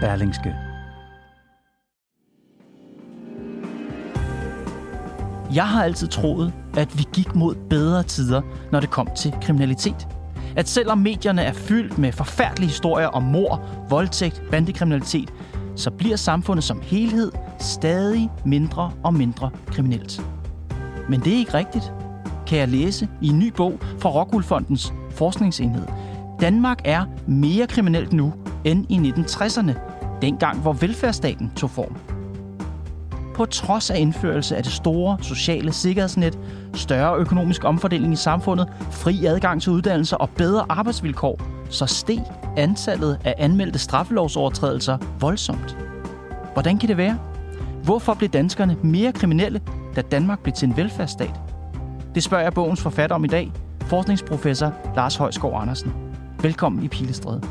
Berlingske. Jeg har altid troet, at vi gik mod bedre tider, når det kom til kriminalitet. At selvom medierne er fyldt med forfærdelige historier om mor, voldtægt, bandekriminalitet, så bliver samfundet som helhed stadig mindre og mindre kriminelt. Men det er ikke rigtigt, kan jeg læse i en ny bog fra Rockwoolfondens forskningsenhed. Danmark er mere kriminelt nu end i 1960'erne, dengang hvor velfærdsstaten tog form. På trods af indførelse af det store sociale sikkerhedsnet, større økonomisk omfordeling i samfundet, fri adgang til uddannelser og bedre arbejdsvilkår, så steg antallet af anmeldte straffelovsovertrædelser voldsomt. Hvordan kan det være? Hvorfor blev danskerne mere kriminelle, da Danmark blev til en velfærdsstat? Det spørger jeg bogens forfatter om i dag, forskningsprofessor Lars Højskov Andersen. Velkommen i Pilestræde.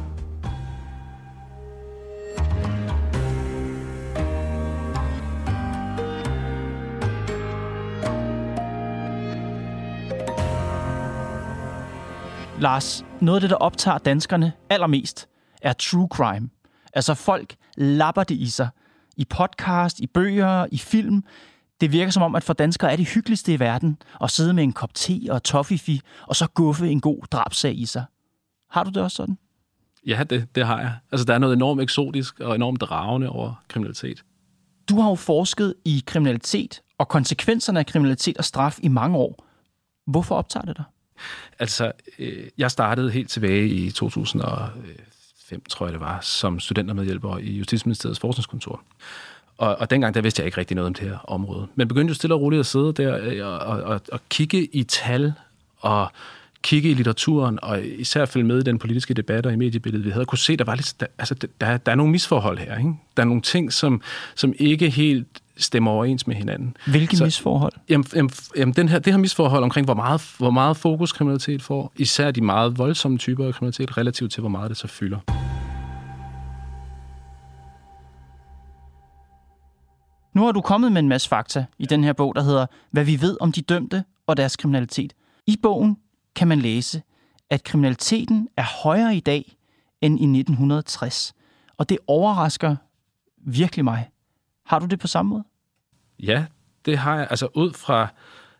Lars, noget af det, der optager danskerne allermest, er true crime. Altså folk lapper det i sig. I podcast, i bøger, i film. Det virker som om, at for danskere er det hyggeligste i verden at sidde med en kop te og toffifi, og så guffe en god drabsag i sig. Har du det også sådan? Ja, det, det har jeg. Altså, der er noget enormt eksotisk og enormt dragende over kriminalitet. Du har jo forsket i kriminalitet og konsekvenserne af kriminalitet og straf i mange år. Hvorfor optager det dig? Altså, øh, jeg startede helt tilbage i 2005, tror jeg det var, som studentermedhjælper i Justitsministeriets forskningskontor. Og, og dengang, der vidste jeg ikke rigtig noget om det her område. Men begyndte jo stille og roligt at sidde der øh, og, og, og, og kigge i tal og kigge i litteraturen, og især følge med i den politiske debat og i mediebilledet, vi havde, kunne se, at der var lidt, der, altså, der, der er nogle misforhold her. Ikke? Der er nogle ting, som, som ikke helt stemmer overens med hinanden. Hvilke så, misforhold? Jamen, jamen, jamen den her, det her misforhold omkring, hvor meget, hvor meget fokus kriminalitet får, især de meget voldsomme typer af kriminalitet, relativt til, hvor meget det så fylder. Nu har du kommet med en masse fakta i den her bog, der hedder Hvad vi ved om de dømte og deres kriminalitet. I bogen kan man læse, at kriminaliteten er højere i dag end i 1960. Og det overrasker virkelig mig. Har du det på samme måde? Ja, det har jeg. Altså ud fra,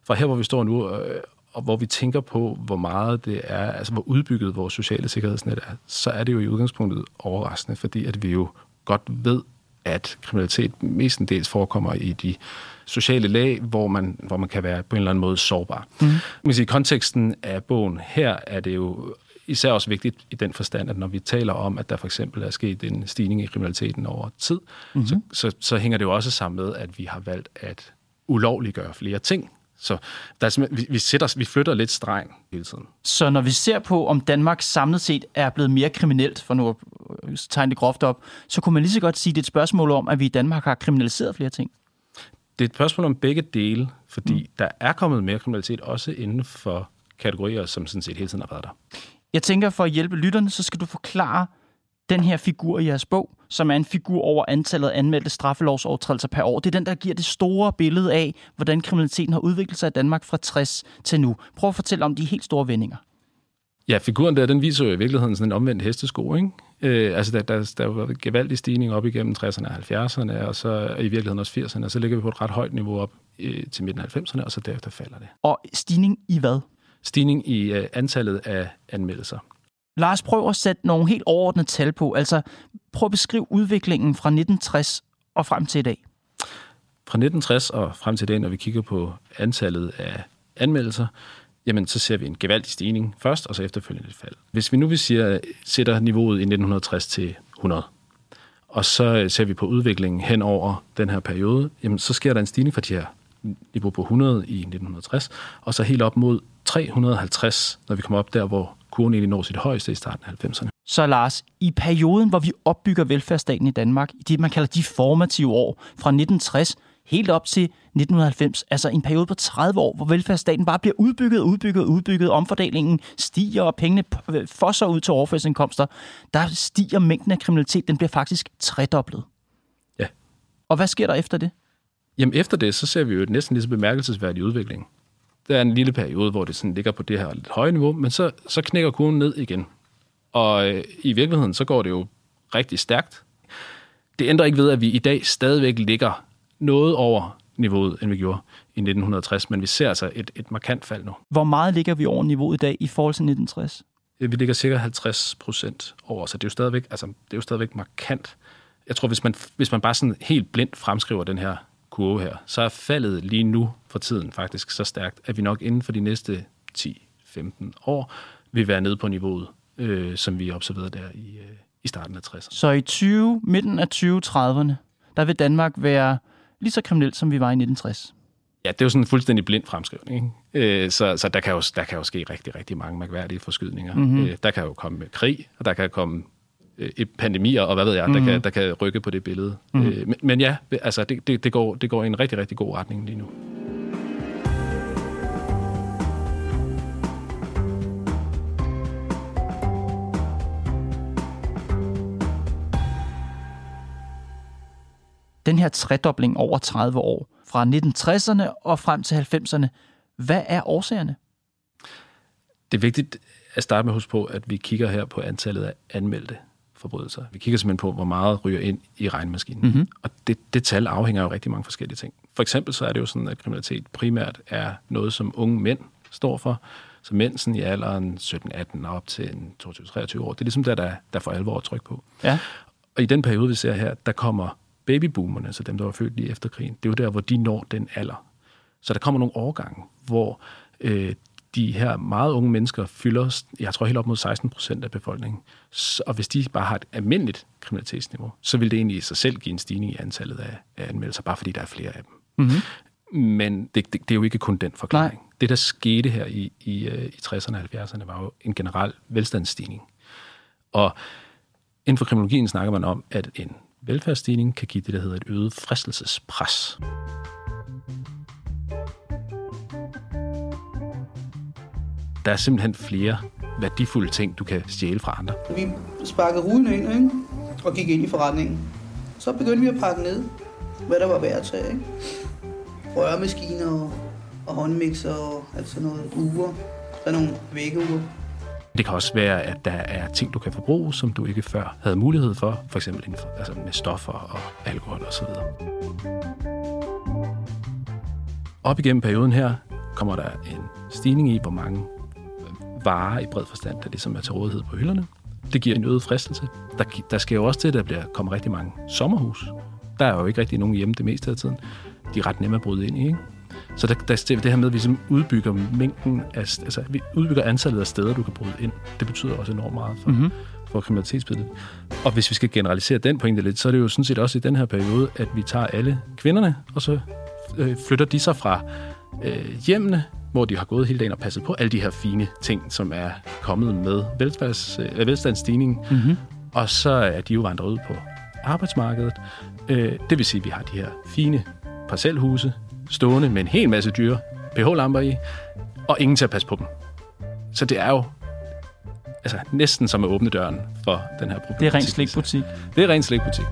fra her, hvor vi står nu, øh, og hvor vi tænker på, hvor meget det er, altså hvor udbygget vores sociale sikkerhedsnet er, så er det jo i udgangspunktet overraskende, fordi at vi jo godt ved, at kriminalitet mestendels forekommer i de sociale lag, hvor man, hvor man kan være på en eller anden måde sårbar. Mm. Man sige, I konteksten af bogen her er det jo især også vigtigt i den forstand, at når vi taler om, at der for eksempel er sket en stigning i kriminaliteten over tid, mm-hmm. så, så, så hænger det jo også sammen med, at vi har valgt at ulovliggøre flere ting. Så der er vi, vi, sætter, vi flytter lidt streng hele tiden. Så når vi ser på, om Danmark samlet set er blevet mere kriminelt, for nu at tegne det groft op, så kunne man lige så godt sige, at det er et spørgsmål om, at vi i Danmark har kriminaliseret flere ting? Det er et spørgsmål om begge dele, fordi mm. der er kommet mere kriminalitet også inden for kategorier, som sådan set hele tiden har været der. Jeg tænker, for at hjælpe lytterne, så skal du forklare den her figur i jeres bog, som er en figur over antallet af anmeldte straffelovsovertrædelser per år. Det er den, der giver det store billede af, hvordan kriminaliteten har udviklet sig i Danmark fra 60 til nu. Prøv at fortælle om de helt store vendinger. Ja, figuren der, den viser jo i virkeligheden sådan en omvendt hestesko, ikke? Øh, altså, der, der, der været gevaldig stigning op igennem 60'erne og 70'erne, og så i virkeligheden også 80'erne, og så ligger vi på et ret højt niveau op øh, til midten af 90'erne, og så derefter falder det. Og stigning i hvad? Stigning i øh, antallet af anmeldelser. Lars, prøv at sætte nogle helt overordnede tal på. Altså, prøv at beskrive udviklingen fra 1960 og frem til i dag. Fra 1960 og frem til i dag, når vi kigger på antallet af anmeldelser, jamen så ser vi en gevaldig stigning først, og så efterfølgende et fald. Hvis vi nu vil sige, sætter niveauet i 1960 til 100, og så øh, ser vi på udviklingen hen over den her periode, jamen så sker der en stigning fra de her niveau på 100 i 1960, og så helt op mod 350, når vi kommer op der, hvor kurven egentlig når sit højeste i starten af 90'erne. Så Lars, i perioden, hvor vi opbygger velfærdsstaten i Danmark, i det, man kalder de formative år, fra 1960 helt op til 1990, altså en periode på 30 år, hvor velfærdsstaten bare bliver udbygget, udbygget, udbygget, omfordelingen stiger, og pengene fosser ud til overførselsindkomster, der stiger mængden af kriminalitet, den bliver faktisk tredoblet. Ja. Og hvad sker der efter det? Jamen efter det, så ser vi jo et næsten lige så bemærkelsesværdig udvikling. Der er en lille periode, hvor det sådan ligger på det her lidt høje niveau, men så, så knækker kurven ned igen. Og øh, i virkeligheden, så går det jo rigtig stærkt. Det ændrer ikke ved, at vi i dag stadigvæk ligger noget over niveauet, end vi gjorde i 1960, men vi ser altså et, et markant fald nu. Hvor meget ligger vi over niveauet i dag i forhold til 1960? Vi ligger cirka 50 procent over, så det er jo stadigvæk, altså, det er jo stadigvæk markant. Jeg tror, hvis man, hvis man bare sådan helt blindt fremskriver den her kurve her, så er faldet lige nu for tiden faktisk så stærkt, at vi nok inden for de næste 10-15 år vil være nede på niveauet, øh, som vi observerede der i, øh, i starten af 60'erne. Så i 20, midten af 2030'erne, der vil Danmark være lige så kriminelt, som vi var i 1960? Ja, det er jo sådan en fuldstændig blind fremskrivning. Ikke? Øh, så så der, kan jo, der kan jo ske rigtig, rigtig mange mærkværdige forskydninger. Mm-hmm. Der kan jo komme krig, og der kan komme pandemier, og hvad ved jeg, der, kan, der kan rykke på det billede. Mm. Men, men ja, altså, det, det, det, går, det går i en rigtig, rigtig god retning lige nu. Den her tredobling over 30 år, fra 1960'erne og frem til 90'erne, hvad er årsagerne? Det er vigtigt at starte med at huske på, at vi kigger her på antallet af anmeldte forbrydelser. Vi kigger simpelthen på, hvor meget ryger ind i regnmaskinen. Mm-hmm. Og det, det tal afhænger jo rigtig mange forskellige ting. For eksempel så er det jo sådan, at kriminalitet primært er noget, som unge mænd står for. Så mænd sådan i alderen 17-18 og op til 22-23 år, det er ligesom der, der, der får alvor tryk på. Ja. Og i den periode, vi ser her, der kommer babyboomerne, altså dem, der var født lige efter krigen, det er jo der, hvor de når den alder. Så der kommer nogle årgange, hvor øh, de her meget unge mennesker fylder, jeg tror helt op mod 16 procent af befolkningen. Og hvis de bare har et almindeligt kriminalitetsniveau, så vil det egentlig i sig selv give en stigning i antallet af, af anmeldelser, bare fordi der er flere af dem. Mm-hmm. Men det, det, det er jo ikke kun den forklaring. Nej. Det, der skete her i, i, øh, i 60'erne og 70'erne, var jo en generel velstandsstigning. Og inden for kriminologien snakker man om, at en velfærdsstigning kan give det, der hedder et øget fristelsespres. Der er simpelthen flere værdifulde ting, du kan stjæle fra andre. Vi sparkede ruden ind ikke? og gik ind i forretningen. Så begyndte vi at pakke ned, hvad der var værd at tage. Ikke? Rørmaskiner og, og håndmixer og alt sådan noget. Uger. Der er nogle væggeuger. Det kan også være, at der er ting, du kan forbruge, som du ikke før havde mulighed for, for eksempel altså med stoffer og alkohol osv. Op igennem perioden her kommer der en stigning i, hvor mange øh, varer i bred forstand, der ligesom er til rådighed på hylderne. Det giver en øget fristelse. Der, der sker jo også til, at der bliver, kommer rigtig mange sommerhus. Der er jo ikke rigtig nogen hjemme det meste af tiden. De er ret nemme at bryde ind i, ikke? Så der, der, det her med, at vi ligesom udbygger mængden af, altså vi udbygger antallet af steder, du kan bryde ind, det betyder også enormt meget for, mm-hmm. for kriminalitetsbilledet. Og hvis vi skal generalisere den pointe lidt, så er det jo sådan set også i den her periode, at vi tager alle kvinderne, og så øh, flytter de sig fra øh, hjemmene hvor de har gået hele dagen og passet på alle de her fine ting, som er kommet med velstands, øh, velstandsstigningen. Mm-hmm. Og så er de jo vandret ud på arbejdsmarkedet. Øh, det vil sige, at vi har de her fine parcelhuse stående med en hel masse dyre pH-lamper i, og ingen til at passe på dem. Så det er jo altså, næsten som at åbne døren for den her problematik. Det er rent slikbutik. Det er rent slikbutik.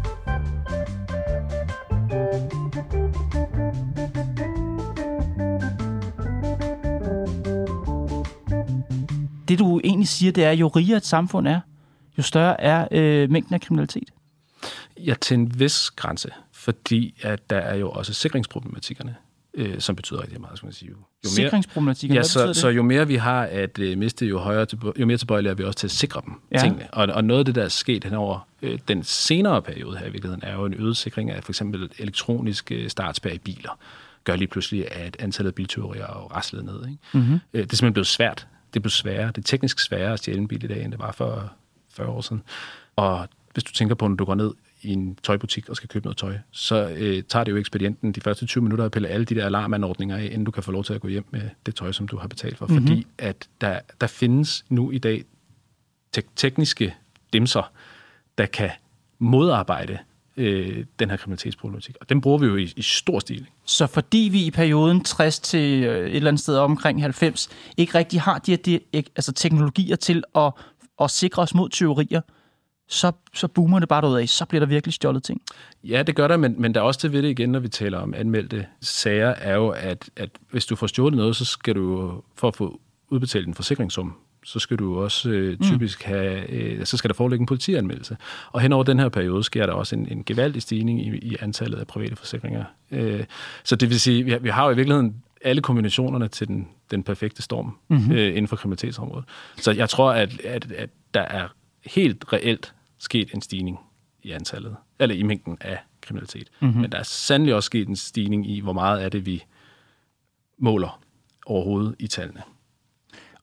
det du egentlig siger, det er, jo rigere et samfund er, jo større er øh, mængden af kriminalitet. Ja, til en vis grænse, fordi at der er jo også sikringsproblematikkerne, øh, som betyder rigtig meget, skal man sige. Jo, jo mere, Sikringsproblematikker, ja, så, det? så jo mere vi har at øh, miste, jo, højere til, jo mere tilbøjelige er vi også til at sikre dem, ja. tingene. Og, og noget af det, der er sket henover øh, den senere periode her i virkeligheden, er jo en øget sikring af for eksempel elektroniske startspær i biler gør lige pludselig, at antallet af biltyverier er raslet ned. Ikke? Mm-hmm. Det er simpelthen blevet svært det blev sværere. Det er teknisk sværere at stjæle en bil i dag, end det var for 40 år siden. Og hvis du tænker på, når du går ned i en tøjbutik og skal købe noget tøj, så øh, tager det jo ekspedienten de første 20 minutter at pille alle de der alarmanordninger af, inden du kan få lov til at gå hjem med det tøj, som du har betalt for. Mm-hmm. Fordi at der, der findes nu i dag te- tekniske dimser, der kan modarbejde øh, den her kriminalitetsproblematik. Og den bruger vi jo i, i stor stil. Så fordi vi i perioden 60 til øh, et eller andet sted omkring 90 ikke rigtig har de her de, altså teknologier til at, at sikre os mod teorier, så, så boomer det bare af, så bliver der virkelig stjålet ting. Ja, det gør der, men, men der er også til ved det igen, når vi taler om anmeldte sager, er jo, at, at hvis du får stjålet noget, så skal du for at få udbetalt en forsikringssum, så skal du også øh, typisk have, øh, så skal der foreligge en politianmeldelse. Og hen over den her periode sker der også en, en gevaldig stigning i, i antallet af private forsikringer. Øh, så det vil sige, vi, vi har jo i virkeligheden alle kombinationerne til den, den perfekte storm mm-hmm. øh, inden for kriminalitetsområdet. Så jeg tror, at, at, at der er helt reelt sket en stigning i antallet, eller i mængden af kriminalitet. Mm-hmm. Men der er sandelig også sket en stigning i, hvor meget af det vi måler overhovedet i tallene.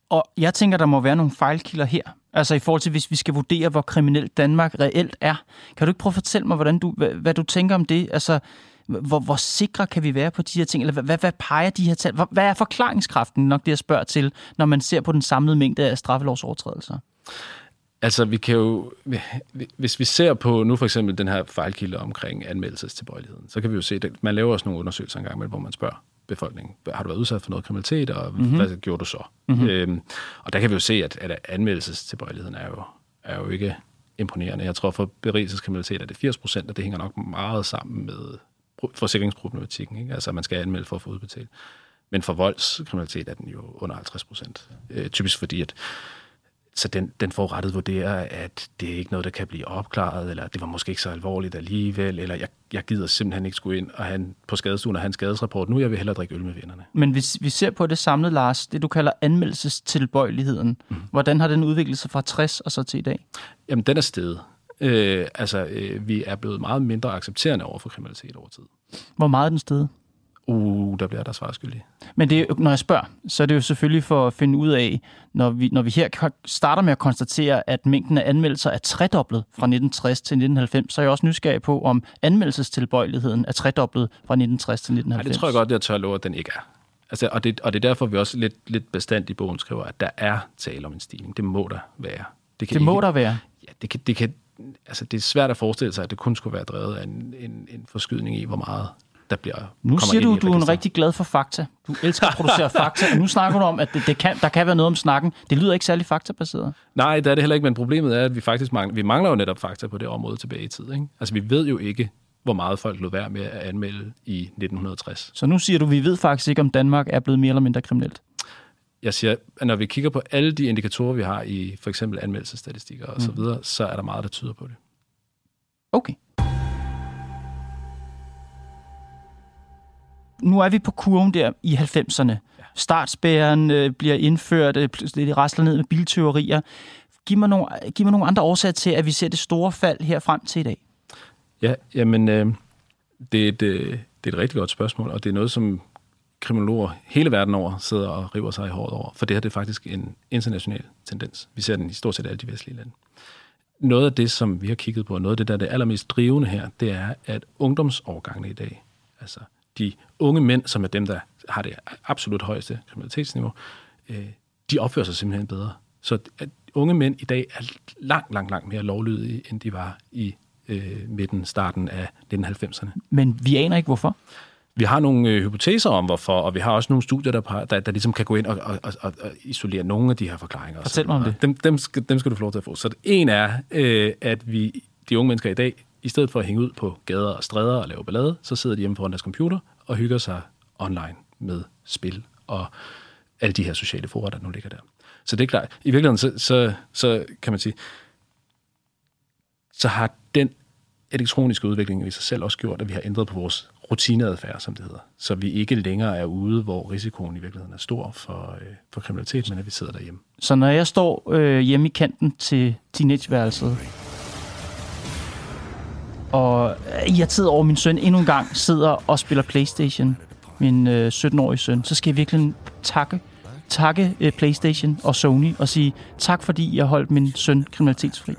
Og jeg tænker, der må være nogle fejlkilder her. Altså i forhold til, hvis vi skal vurdere, hvor kriminelt Danmark reelt er. Kan du ikke prøve at fortælle mig, hvordan du, hvad, hvad du tænker om det? Altså, hvor, hvor sikre kan vi være på de her ting? Eller hvad, hvad peger de her tal? Hvad er forklaringskraften nok det, jeg spørger til, når man ser på den samlede mængde af straffelovsovertrædelser? Altså, vi kan jo, hvis vi ser på nu for eksempel den her fejlkilde omkring anmeldelsestilbøjeligheden, så kan vi jo se, at man laver også nogle undersøgelser engang med, hvor man spørger befolkningen, har du været udsat for noget kriminalitet, og mm-hmm. hvad gjorde du så? Mm-hmm. Øhm, og der kan vi jo se, at, at anmeldelsestilbøjeligheden er jo, er jo ikke imponerende. Jeg tror, for berigelseskriminalitet er det 80 procent, og det hænger nok meget sammen med forsikringsproblematikken. Ikke? Altså, man skal anmelde for at få udbetalt. Men for voldskriminalitet er den jo under 50 procent. Øh, typisk fordi, at så den, den forurettet vurderer, at det er ikke noget, der kan blive opklaret, eller det var måske ikke så alvorligt alligevel, eller jeg, jeg gider simpelthen ikke skulle ind og han på skadestuen og hans skadesrapport. Nu jeg vil hellere drikke øl med vennerne. Men hvis vi ser på det samlede, Lars, det du kalder anmeldelsestilbøjeligheden, mm. hvordan har den udviklet sig fra 60 og så til i dag? Jamen, den er steget. Øh, altså, øh, vi er blevet meget mindre accepterende over for kriminalitet over tid. Hvor meget er den steget? Uh, der bliver der svarskyldig. Men det, når jeg spørger, så er det jo selvfølgelig for at finde ud af, når vi, når vi her starter med at konstatere, at mængden af anmeldelser er tredoblet fra 1960 til 1990, så er jeg også nysgerrig på, om anmeldelsestilbøjeligheden er tredoblet fra 1960 til 1990. Nej, det tror jeg godt, er tør love, at den ikke er. Altså, og, det, og det er derfor, vi også lidt, lidt bestandt i bogen skriver, at der er tale om en stigning. Det må der være. Det, kan det må ikke, der være? Ja, det kan, det kan, altså, det er svært at forestille sig, at det kun skulle være drevet af en, en, en forskydning i, hvor meget der bliver Nu siger du, du er en rigtig glad for fakta. Du elsker at producere fakta, og nu snakker du om, at det, det kan, der kan være noget om snakken. Det lyder ikke særlig faktabaseret. Nej, det er det heller ikke, men problemet er, at vi faktisk mangler, vi mangler jo netop fakta på det område tilbage i tid. Ikke? Altså, vi ved jo ikke, hvor meget folk lod være med at anmelde i 1960. Så nu siger du, vi ved faktisk ikke, om Danmark er blevet mere eller mindre kriminelt? Jeg siger, at når vi kigger på alle de indikatorer, vi har i for eksempel anmeldelsesstatistikker osv., mm. så, videre, så er der meget, der tyder på det. Okay. Nu er vi på kurven der i 90'erne. Startspæren øh, bliver indført, øh, det rasler ned med bilteorier. Giv mig, nogle, giv mig nogle andre årsager til, at vi ser det store fald her frem til i dag. Ja, jamen, øh, det, er et, øh, det er et rigtig godt spørgsmål, og det er noget, som kriminologer hele verden over sidder og river sig i håret over, for det her det er faktisk en international tendens. Vi ser den i stort set alle de vestlige lande. Noget af det, som vi har kigget på, og noget af det, der er det allermest drivende her, det er, at ungdomsårgangene i dag, altså de unge mænd, som er dem, der har det absolut højeste kriminalitetsniveau, øh, de opfører sig simpelthen bedre. Så at unge mænd i dag er langt, langt, langt mere lovlydige, end de var i øh, midten, starten af 1990'erne. Men vi aner ikke, hvorfor? Vi har nogle øh, hypoteser om, hvorfor, og vi har også nogle studier, der, der, der ligesom kan gå ind og, og, og, og isolere nogle af de her forklaringer. Fortæl mig om det. Dem, dem, skal, dem skal du få lov til at få. Så det en er, øh, at vi, de unge mennesker i dag i stedet for at hænge ud på gader og stræder og lave ballade, så sidder de hjemme foran deres computer og hygger sig online med spil og alle de her sociale forer, der nu ligger der. Så det er klart. I virkeligheden, så, så, så kan man sige, så har den elektroniske udvikling i sig selv også gjort, at vi har ændret på vores rutineadfærd, som det hedder. Så vi ikke længere er ude, hvor risikoen i virkeligheden er stor for, øh, for kriminalitet, men at vi sidder derhjemme. Så når jeg står øh, hjemme i kanten til teenageværelset, og øh, irriteret over min søn endnu en gang sidder og spiller Playstation, min øh, 17-årige søn, så skal jeg virkelig takke, takke øh, Playstation og Sony og sige tak, fordi jeg holdt min søn kriminalitetsfri.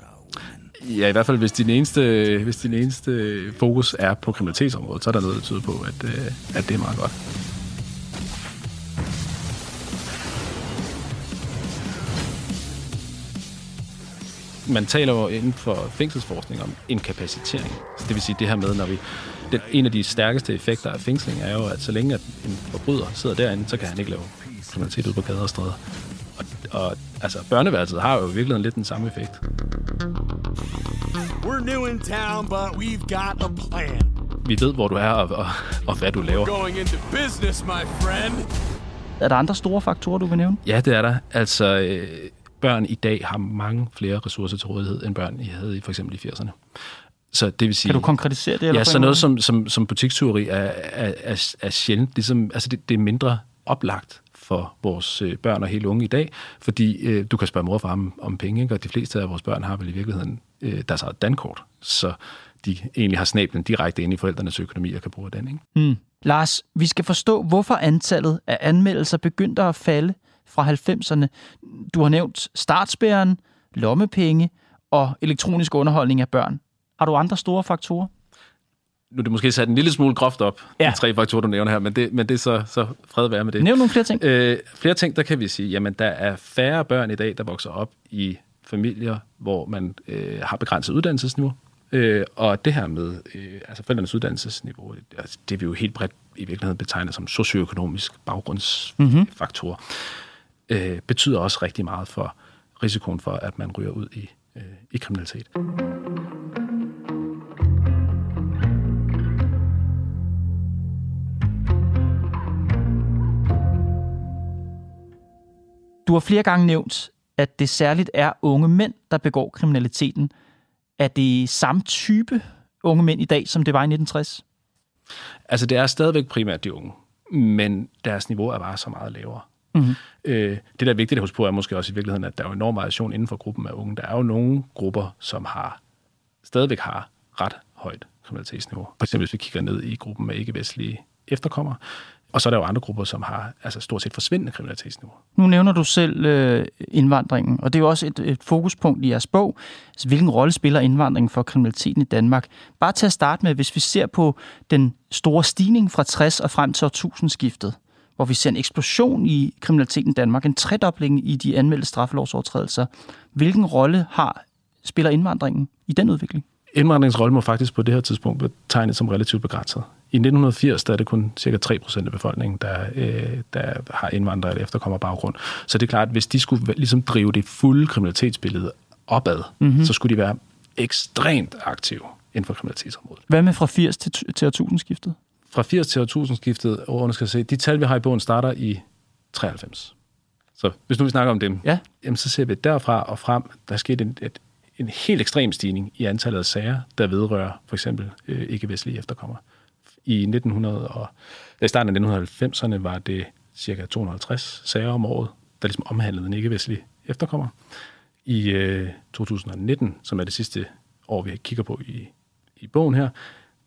Ja, i hvert fald, hvis din eneste, hvis din eneste fokus er på kriminalitetsområdet, så er der noget, der tyder på, at, øh, at det er meget godt. Man taler jo inden for fængselsforskning om inkapacitering. Så det vil sige det her med, når vi... Den, en af de stærkeste effekter af fængsling er jo, at så længe at en forbryder sidder derinde, så kan han ikke lave kriminalitet ud på gader og stræder. Og, og altså, børneværelset har jo i virkeligheden lidt den samme effekt. We're new in town, but we've got a plan. Vi ved, hvor du er, og, og, og hvad du laver. Going into business, my friend. Er der andre store faktorer, du vil nævne? Ja, det er der. Altså, øh, børn i dag har mange flere ressourcer til rådighed, end børn I havde i for eksempel i 80'erne. Så det vil sige... Kan du konkretisere det? Eller Ja, så noget som, som, som butikstyveri er, er, er, er sjældent. Ligesom, altså det, det er mindre oplagt for vores øh, børn og helt unge i dag, fordi øh, du kan spørge mor og far om, om penge, ikke? og de fleste af vores børn har vel i virkeligheden øh, deres eget dankort, så de egentlig har snablen direkte ind i forældrenes økonomi og kan bruge den. Ikke? Hmm. Lars, vi skal forstå, hvorfor antallet af anmeldelser begyndte at falde fra 90'erne. Du har nævnt startspæren, lommepenge og elektronisk underholdning af børn. Har du andre store faktorer? Nu er det måske sat en lille smule groft op, Ja. de tre faktorer, du nævner her, men det, men det er så, så fred være med det. Nævn nogle flere ting. Øh, flere ting, der kan vi sige, jamen der er færre børn i dag, der vokser op i familier, hvor man øh, har begrænset uddannelsesniveau. Øh, og det her med øh, altså forældrenes uddannelsesniveau, altså, det vil jo helt bredt i virkeligheden betegnet som socioøkonomisk baggrundsfaktor, mm-hmm. Øh, betyder også rigtig meget for risikoen for, at man ryger ud i, øh, i kriminalitet. Du har flere gange nævnt, at det særligt er unge mænd, der begår kriminaliteten. Er det samme type unge mænd i dag, som det var i 1960? Altså, det er stadigvæk primært de unge, men deres niveau er bare så meget lavere. Mm-hmm. Øh, det, der er vigtigt at huske på, er måske også i virkeligheden, at der er jo enorm variation inden for gruppen af unge. Der er jo nogle grupper, som har stadigvæk har ret højt kriminalitetsniveau. For eksempel hvis vi kigger ned i gruppen af ikke-vestlige efterkommere. Og så er der jo andre grupper, som har altså stort set forsvindende kriminalitetsniveau. Nu nævner du selv øh, indvandringen, og det er jo også et, et fokuspunkt i jeres bog. Altså, hvilken rolle spiller indvandringen for kriminaliteten i Danmark? Bare til at starte med, hvis vi ser på den store stigning fra 60 og frem til årtusindskiftet, hvor vi ser en eksplosion i kriminaliteten i Danmark, en tredobling i de anmeldte straffelovsovertrædelser. Hvilken rolle har spiller indvandringen i den udvikling? Indvandringens rolle må faktisk på det her tidspunkt betegnes som relativt begrænset. I 1980 der er det kun cirka 3% af befolkningen, der, øh, der har indvandrere eller efterkommer baggrund. Så det er klart, at hvis de skulle ligesom drive det fulde kriminalitetsbillede opad, mm-hmm. så skulle de være ekstremt aktive inden for kriminalitetsområdet. Hvad med fra 80 til, til årtusindskiftet? Fra 80 til årtusindskiftet, årene skal se, de tal, vi har i bogen, starter i 93. Så hvis nu vi snakker om dem, Ja. jamen, så ser vi derfra og frem, der er sket en, et, en helt ekstrem stigning i antallet af sager, der vedrører for eksempel øh, ikke-vestlige efterkommere. I 1900 og, i starten af 1990'erne var det cirka 250 sager om året, der ligesom omhandlede en ikke-vestlig efterkommer. I øh, 2019, som er det sidste år, vi kigger på i, i bogen her,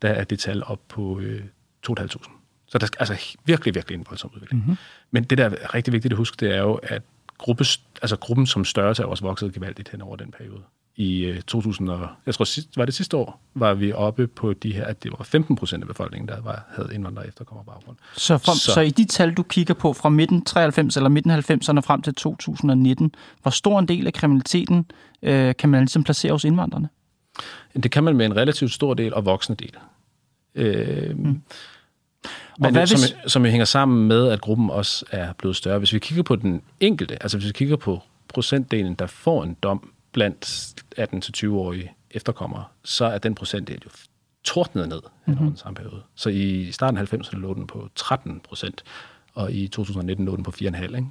der er det tal op på øh, 2.500. Så der er altså virkelig, virkelig en voldsom udvikling. Mm-hmm. Men det, der er rigtig vigtigt at huske, det er jo, at gruppe, altså gruppen som størrelse er også vokset gevaldigt hen over den periode. I øh, 2000, og, jeg tror, sidst, var det sidste år, var vi oppe på de her, at det var 15 procent af befolkningen, der var, havde indvandrere efter baggrund. Så, fra, så. Så- så i de tal, du kigger på fra midten 93 eller midten 90'erne frem til 2019, hvor stor en del af kriminaliteten øh, kan man ligesom placere hos indvandrerne? Det kan man med en relativt stor del og voksne del. Øh, mm. Men hvad som, hvis- som jo hænger sammen med, at gruppen også er blevet større. Hvis vi kigger på den enkelte, altså hvis vi kigger på procentdelen, der får en dom blandt 18-20-årige efterkommere, så er den procentdel jo tordnet ned mm-hmm. over den samme periode. Så i starten af 90'erne lå den på 13 procent, og i 2019 lå den på 4,5. Ikke?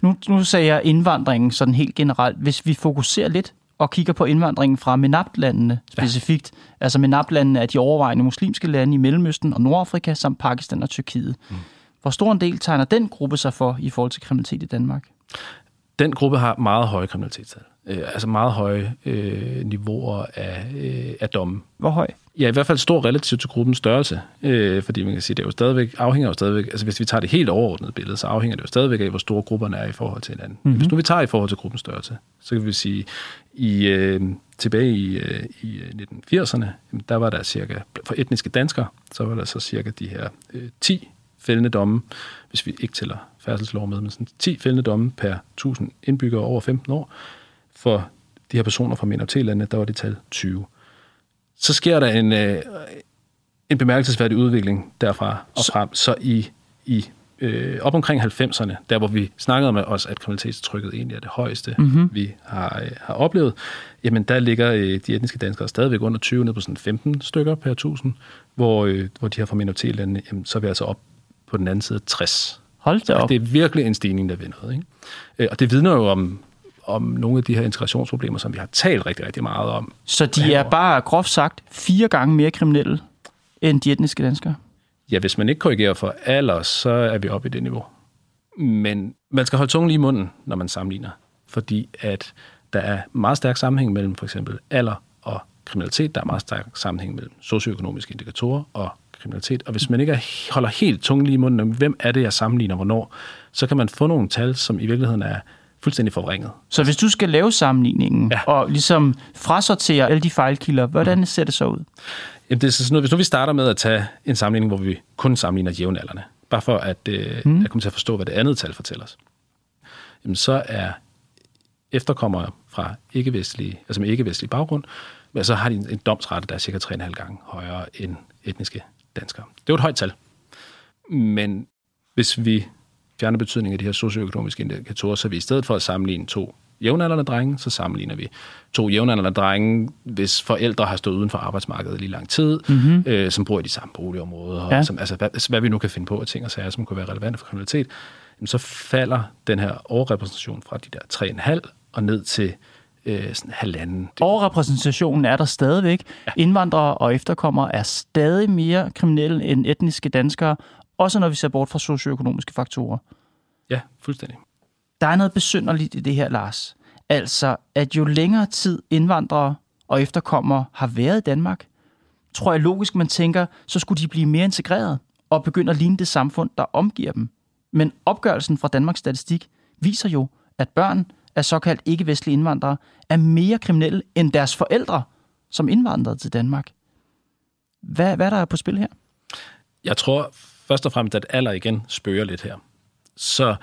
Nu, nu sagde jeg indvandringen sådan helt generelt. Hvis vi fokuserer lidt og kigger på indvandringen fra MENAP-landene specifikt, ja. altså MENAP-landene er de overvejende muslimske lande i Mellemøsten og Nordafrika, samt Pakistan og Tyrkiet. Mm. Hvor stor en del tegner den gruppe sig for i forhold til kriminalitet i Danmark? Den gruppe har meget høje kriminalitetstal. Øh, altså meget høje øh, niveauer af, øh, af domme. Hvor høj? Ja, i hvert fald stor relativt til gruppens størrelse, øh, fordi man kan sige, det er jo stadigvæk, afhænger jo stadigvæk, altså hvis vi tager det helt overordnede billede, så afhænger det jo stadigvæk af, hvor store grupperne er i forhold til hinanden. Mm-hmm. Hvis nu vi tager i forhold til gruppens størrelse, så kan vi sige, i, øh, tilbage i, øh, i øh, 1980'erne, jamen, der var der cirka, for etniske danskere, så var der så cirka de her øh, 10 fældende domme, hvis vi ikke tæller færdselslov med, men sådan 10 fældende domme per 1000 indbyggere over 15 år. For de her personer fra minoritetslandene, der var det tal 20. Så sker der en, øh, en bemærkelsesværdig udvikling derfra og frem. Så i, i øh, op omkring 90'erne, der hvor vi snakkede med os, at kriminalitetstrykket egentlig er det højeste, mm-hmm. vi har, øh, har oplevet, jamen der ligger øh, de etniske danskere stadigvæk under 20, ned på sådan 15 stykker per 1000, hvor, øh, hvor de her fra minoritetslande, jamen, så er vi altså op på den anden side 60. Hold da op. Det er virkelig en stigning, der noget. Ikke? Øh, Og det vidner jo om, om nogle af de her integrationsproblemer, som vi har talt rigtig, rigtig meget om. Så de er bare groft sagt fire gange mere kriminelle end de etniske danskere? Ja, hvis man ikke korrigerer for alder, så er vi oppe i det niveau. Men man skal holde tungen lige i munden, når man sammenligner. Fordi at der er meget stærk sammenhæng mellem for eksempel alder og kriminalitet. Der er meget stærk sammenhæng mellem socioøkonomiske indikatorer og kriminalitet. Og hvis man ikke er- holder helt tungen lige i munden, om hvem er det, jeg sammenligner hvornår, så kan man få nogle tal, som i virkeligheden er fuldstændig forvrænget. Så hvis du skal lave sammenligningen Ja. og ligesom frasortere alle de fejlkilder, hvordan ser det så ud? Jamen, det er sådan noget, hvis nu vi starter med at tage en sammenligning, hvor vi kun sammenligner jævnaldrende, bare for at, øh, mm. at komme til at forstå, hvad det andet tal fortæller os, jamen, så er efterkommere fra ikke-vestlige, altså med ikke-vestlig baggrund, men så har de en, en domsrate, der er cirka 3,5 gange højere end etniske danskere. Det er jo et højt tal. Men hvis vi fjerner betydningen af de her socioøkonomiske indikatorer, så vi i stedet for at sammenligne to jævnaldrende drenge, så sammenligner vi to jævnaldrende drenge, hvis forældre har stået uden for arbejdsmarkedet i lige lang tid, mm-hmm. øh, som bor i de samme boligområder, Ja. ja. som, altså hvad, altså hvad vi nu kan finde på af ting og sager, som kunne være relevante for kriminalitet, jamen, så falder den her overrepræsentation fra de der 3,5 og ned til øh, sådan halvanden. Overrepræsentationen er der stadigvæk. Ja. Indvandrere og efterkommere er stadig mere kriminelle end etniske danskere, også når vi ser bort fra socioøkonomiske faktorer. ja, fuldstændig. Der er noget besynderligt i det her, Lars. Altså, at jo længere tid indvandrere og efterkommere har været i Danmark, tror jeg logisk, man tænker, så skulle de blive mere integreret og begynde at ligne det samfund, der omgiver dem. Men opgørelsen fra Danmarks Statistik viser jo, at børn af såkaldt ikke-vestlige indvandrere er mere kriminelle end deres forældre, som indvandrede til Danmark. Hvad, hvad er der på spil her? Jeg tror først og fremmest, at alder igen spørger lidt her. Så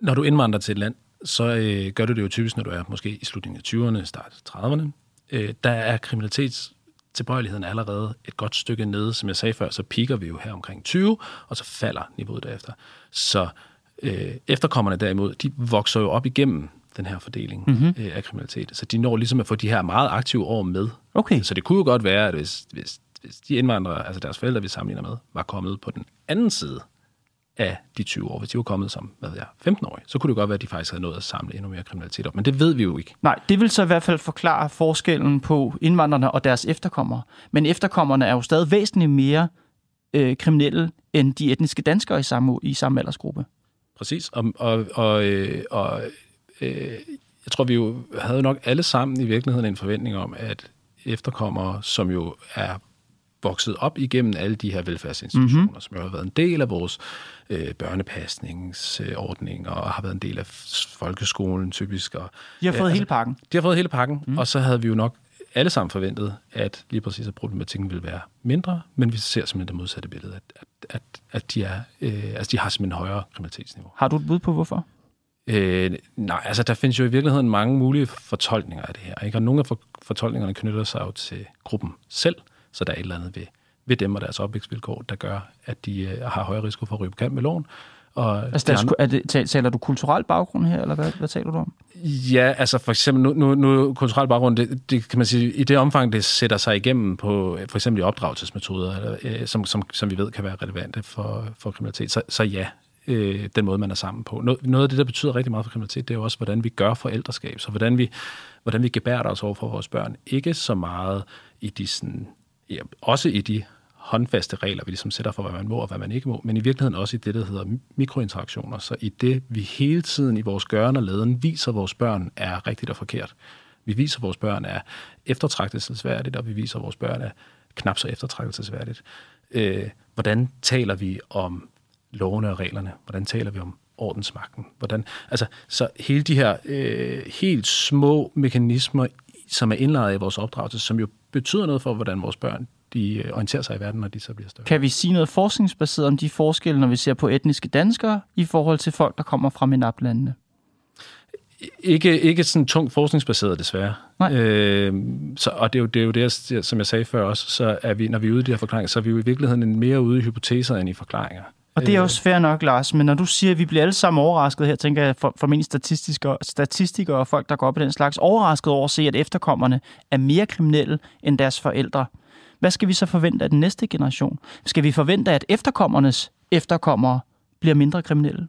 når du indvandrer til et land, så øh, gør du det jo typisk, når du er måske i slutningen af 20'erne, start 30'erne. Øh, der er kriminalitetstilbøjeligheden allerede et godt stykke nede. Som jeg sagde før, så piker vi jo her omkring 20, og så falder niveauet derefter. Så øh, efterkommerne derimod, de vokser jo op igennem den her fordeling mm-hmm. øh, af kriminalitet. Så de når ligesom at få de her meget aktive år med. Okay. Så det kunne jo godt være, at hvis, hvis, hvis de indvandrere, altså deres forældre, vi sammenligner med, var kommet på den anden side af de 20 år, hvis de var kommet som, hvad ved jeg, 15-årige, så kunne det godt være, at de faktisk havde nået at samle endnu mere kriminalitet op. Men det ved vi jo ikke. Nej, det vil så i hvert fald forklare forskellen på indvandrerne og deres efterkommere. Men efterkommerne er jo stadig væsentligt mere øh, kriminelle end de etniske danskere i samme, i samme aldersgruppe. Præcis. Og, og, og, øh, og øh, jeg tror, vi jo havde nok alle sammen i virkeligheden en forventning om, at efterkommere, som jo er vokset op igennem alle de her velfærdsinstitutioner, mm-hmm. som jo har været en del af vores øh, børnepasningsordninger og har været en del af folkeskolen typisk. Og, De har fået øh, hele pakken. De har fået hele pakken, mm. og så havde vi jo nok alle sammen forventet, at lige præcis at problematikken ville være mindre, men vi ser simpelthen det modsatte billede, at, at, at, at de, er, øh, altså de har simpelthen højere kriminalitetsniveau. Har du et bud på, hvorfor? Øh, nej, altså der findes jo i virkeligheden mange mulige fortolkninger af det her, ikke? og nogle af for, fortolkningerne knytter sig jo til gruppen selv, så der er et eller andet ved, ved dem og deres opvækstvilkår, der gør, at de øh, har højere risiko for at ryge på kant med loven. Og Altså, de der, andre- er det, tal- taler du kulturel baggrund her, eller hvad, hvad taler du om? Ja, altså for eksempel, nu, nu, nu kulturel baggrund, det, det kan man sige, i det omfang, det sætter sig igennem på for eksempel i opdragelsesmetoder, eller, øh, som, som, som vi ved kan være relevante for, for kriminalitet, så, så ja, øh, den måde, man er sammen på. Noget, noget af det, der betyder rigtig meget for kriminalitet, det er jo også, hvordan vi gør forældreskab, så hvordan vi, hvordan vi gebærder os over for vores børn. Ikke så meget i de sådan, ja, også i de håndfaste regler, vi ligesom sætter for, hvad man må og hvad man ikke må, men i virkeligheden også i det, der hedder mikrointeraktioner. Så i det, vi hele tiden i vores gøren og laden viser vores børn er rigtigt og forkert. Vi viser vores børn er eftertragtelsesværdigt, og vi viser vores børn er knap så eftertragtelsesværdigt. Øh, hvordan taler vi om lovene og reglerne? Hvordan taler vi om ordensmagten? Hvordan, altså, så hele de her øh, helt små mekanismer, som er indlejret i vores opdragelse, som jo betyder noget for, hvordan vores børn de øh, orienterer sig i verden, når de så bliver større. Kan vi sige noget forskningsbaseret om de forskelle, når vi ser på etniske danskere, i forhold til folk, der kommer fra MENAP-landene? Ikke, ikke sådan tungt forskningsbaseret, desværre. Nej. Øh, så, og det er, jo, det er jo det, som jeg sagde før også, så er vi, når vi er ude i de her forklaringer, så er vi jo i virkeligheden mere ude i hypoteser end i forklaringer. Og det er Øh, også fair nok, Lars, men når du siger, at vi bliver alle sammen overrasket her, tænker jeg for, formentlig statistikere, statistikere og folk, der går op i den slags, overrasket over at se, at efterkommerne er mere kriminelle end deres forældre. Hvad skal vi så forvente af den næste generation? Skal vi forvente, at efterkommernes efterkommere bliver mindre kriminelle?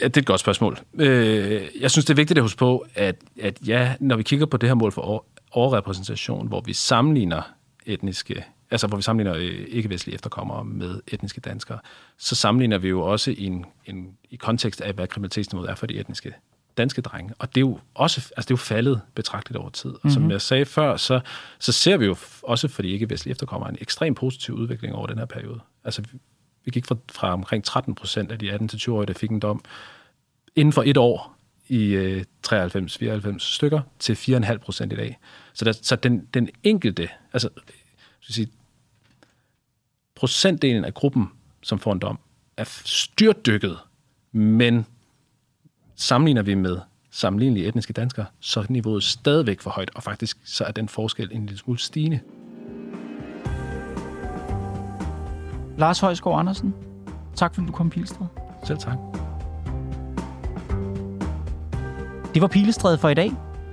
Ja, det er et godt spørgsmål. Øh, jeg synes, det er vigtigt at huske på, at, at ja, når vi kigger på det her mål for over, overrepræsentation, hvor vi sammenligner etniske, altså hvor vi sammenligner øh, ikke-vestlige efterkommere med etniske danskere, så sammenligner vi jo også i, en, en, i kontekst af, hvad kriminalitetsniveauet er for de etniske danske drenge. Og det er jo også altså det er jo faldet betragteligt over tid. Og Mhm. som jeg sagde før, så, så ser vi jo også for de ikke-vestlige efterkommere en ekstrem positiv udvikling over den her periode. Altså, vi, vi gik fra, fra omkring 13 procent af de 18-20-årige, der fik en dom, inden for et år i øh, 93-94 stykker til 4,5 procent i dag. Så, der, så den, den enkelte, altså skal sige, procentdelen af gruppen, som får en dom, er styrtdykket, men sammenligner vi med sammenlignelige etniske danskere, så er niveauet stadigvæk for højt, og faktisk så er den forskel en lille smule stigende. Lars Højsgaard Andersen, tak fordi du kom, Pilstred. Selv tak. Det var Pilestræde for i dag.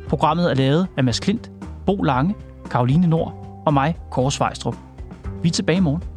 Programmet er lavet af Mads Klint, Bo Lange, Karoline Nord og mig, Kåre Svejstrup. Vi er tilbage i morgen.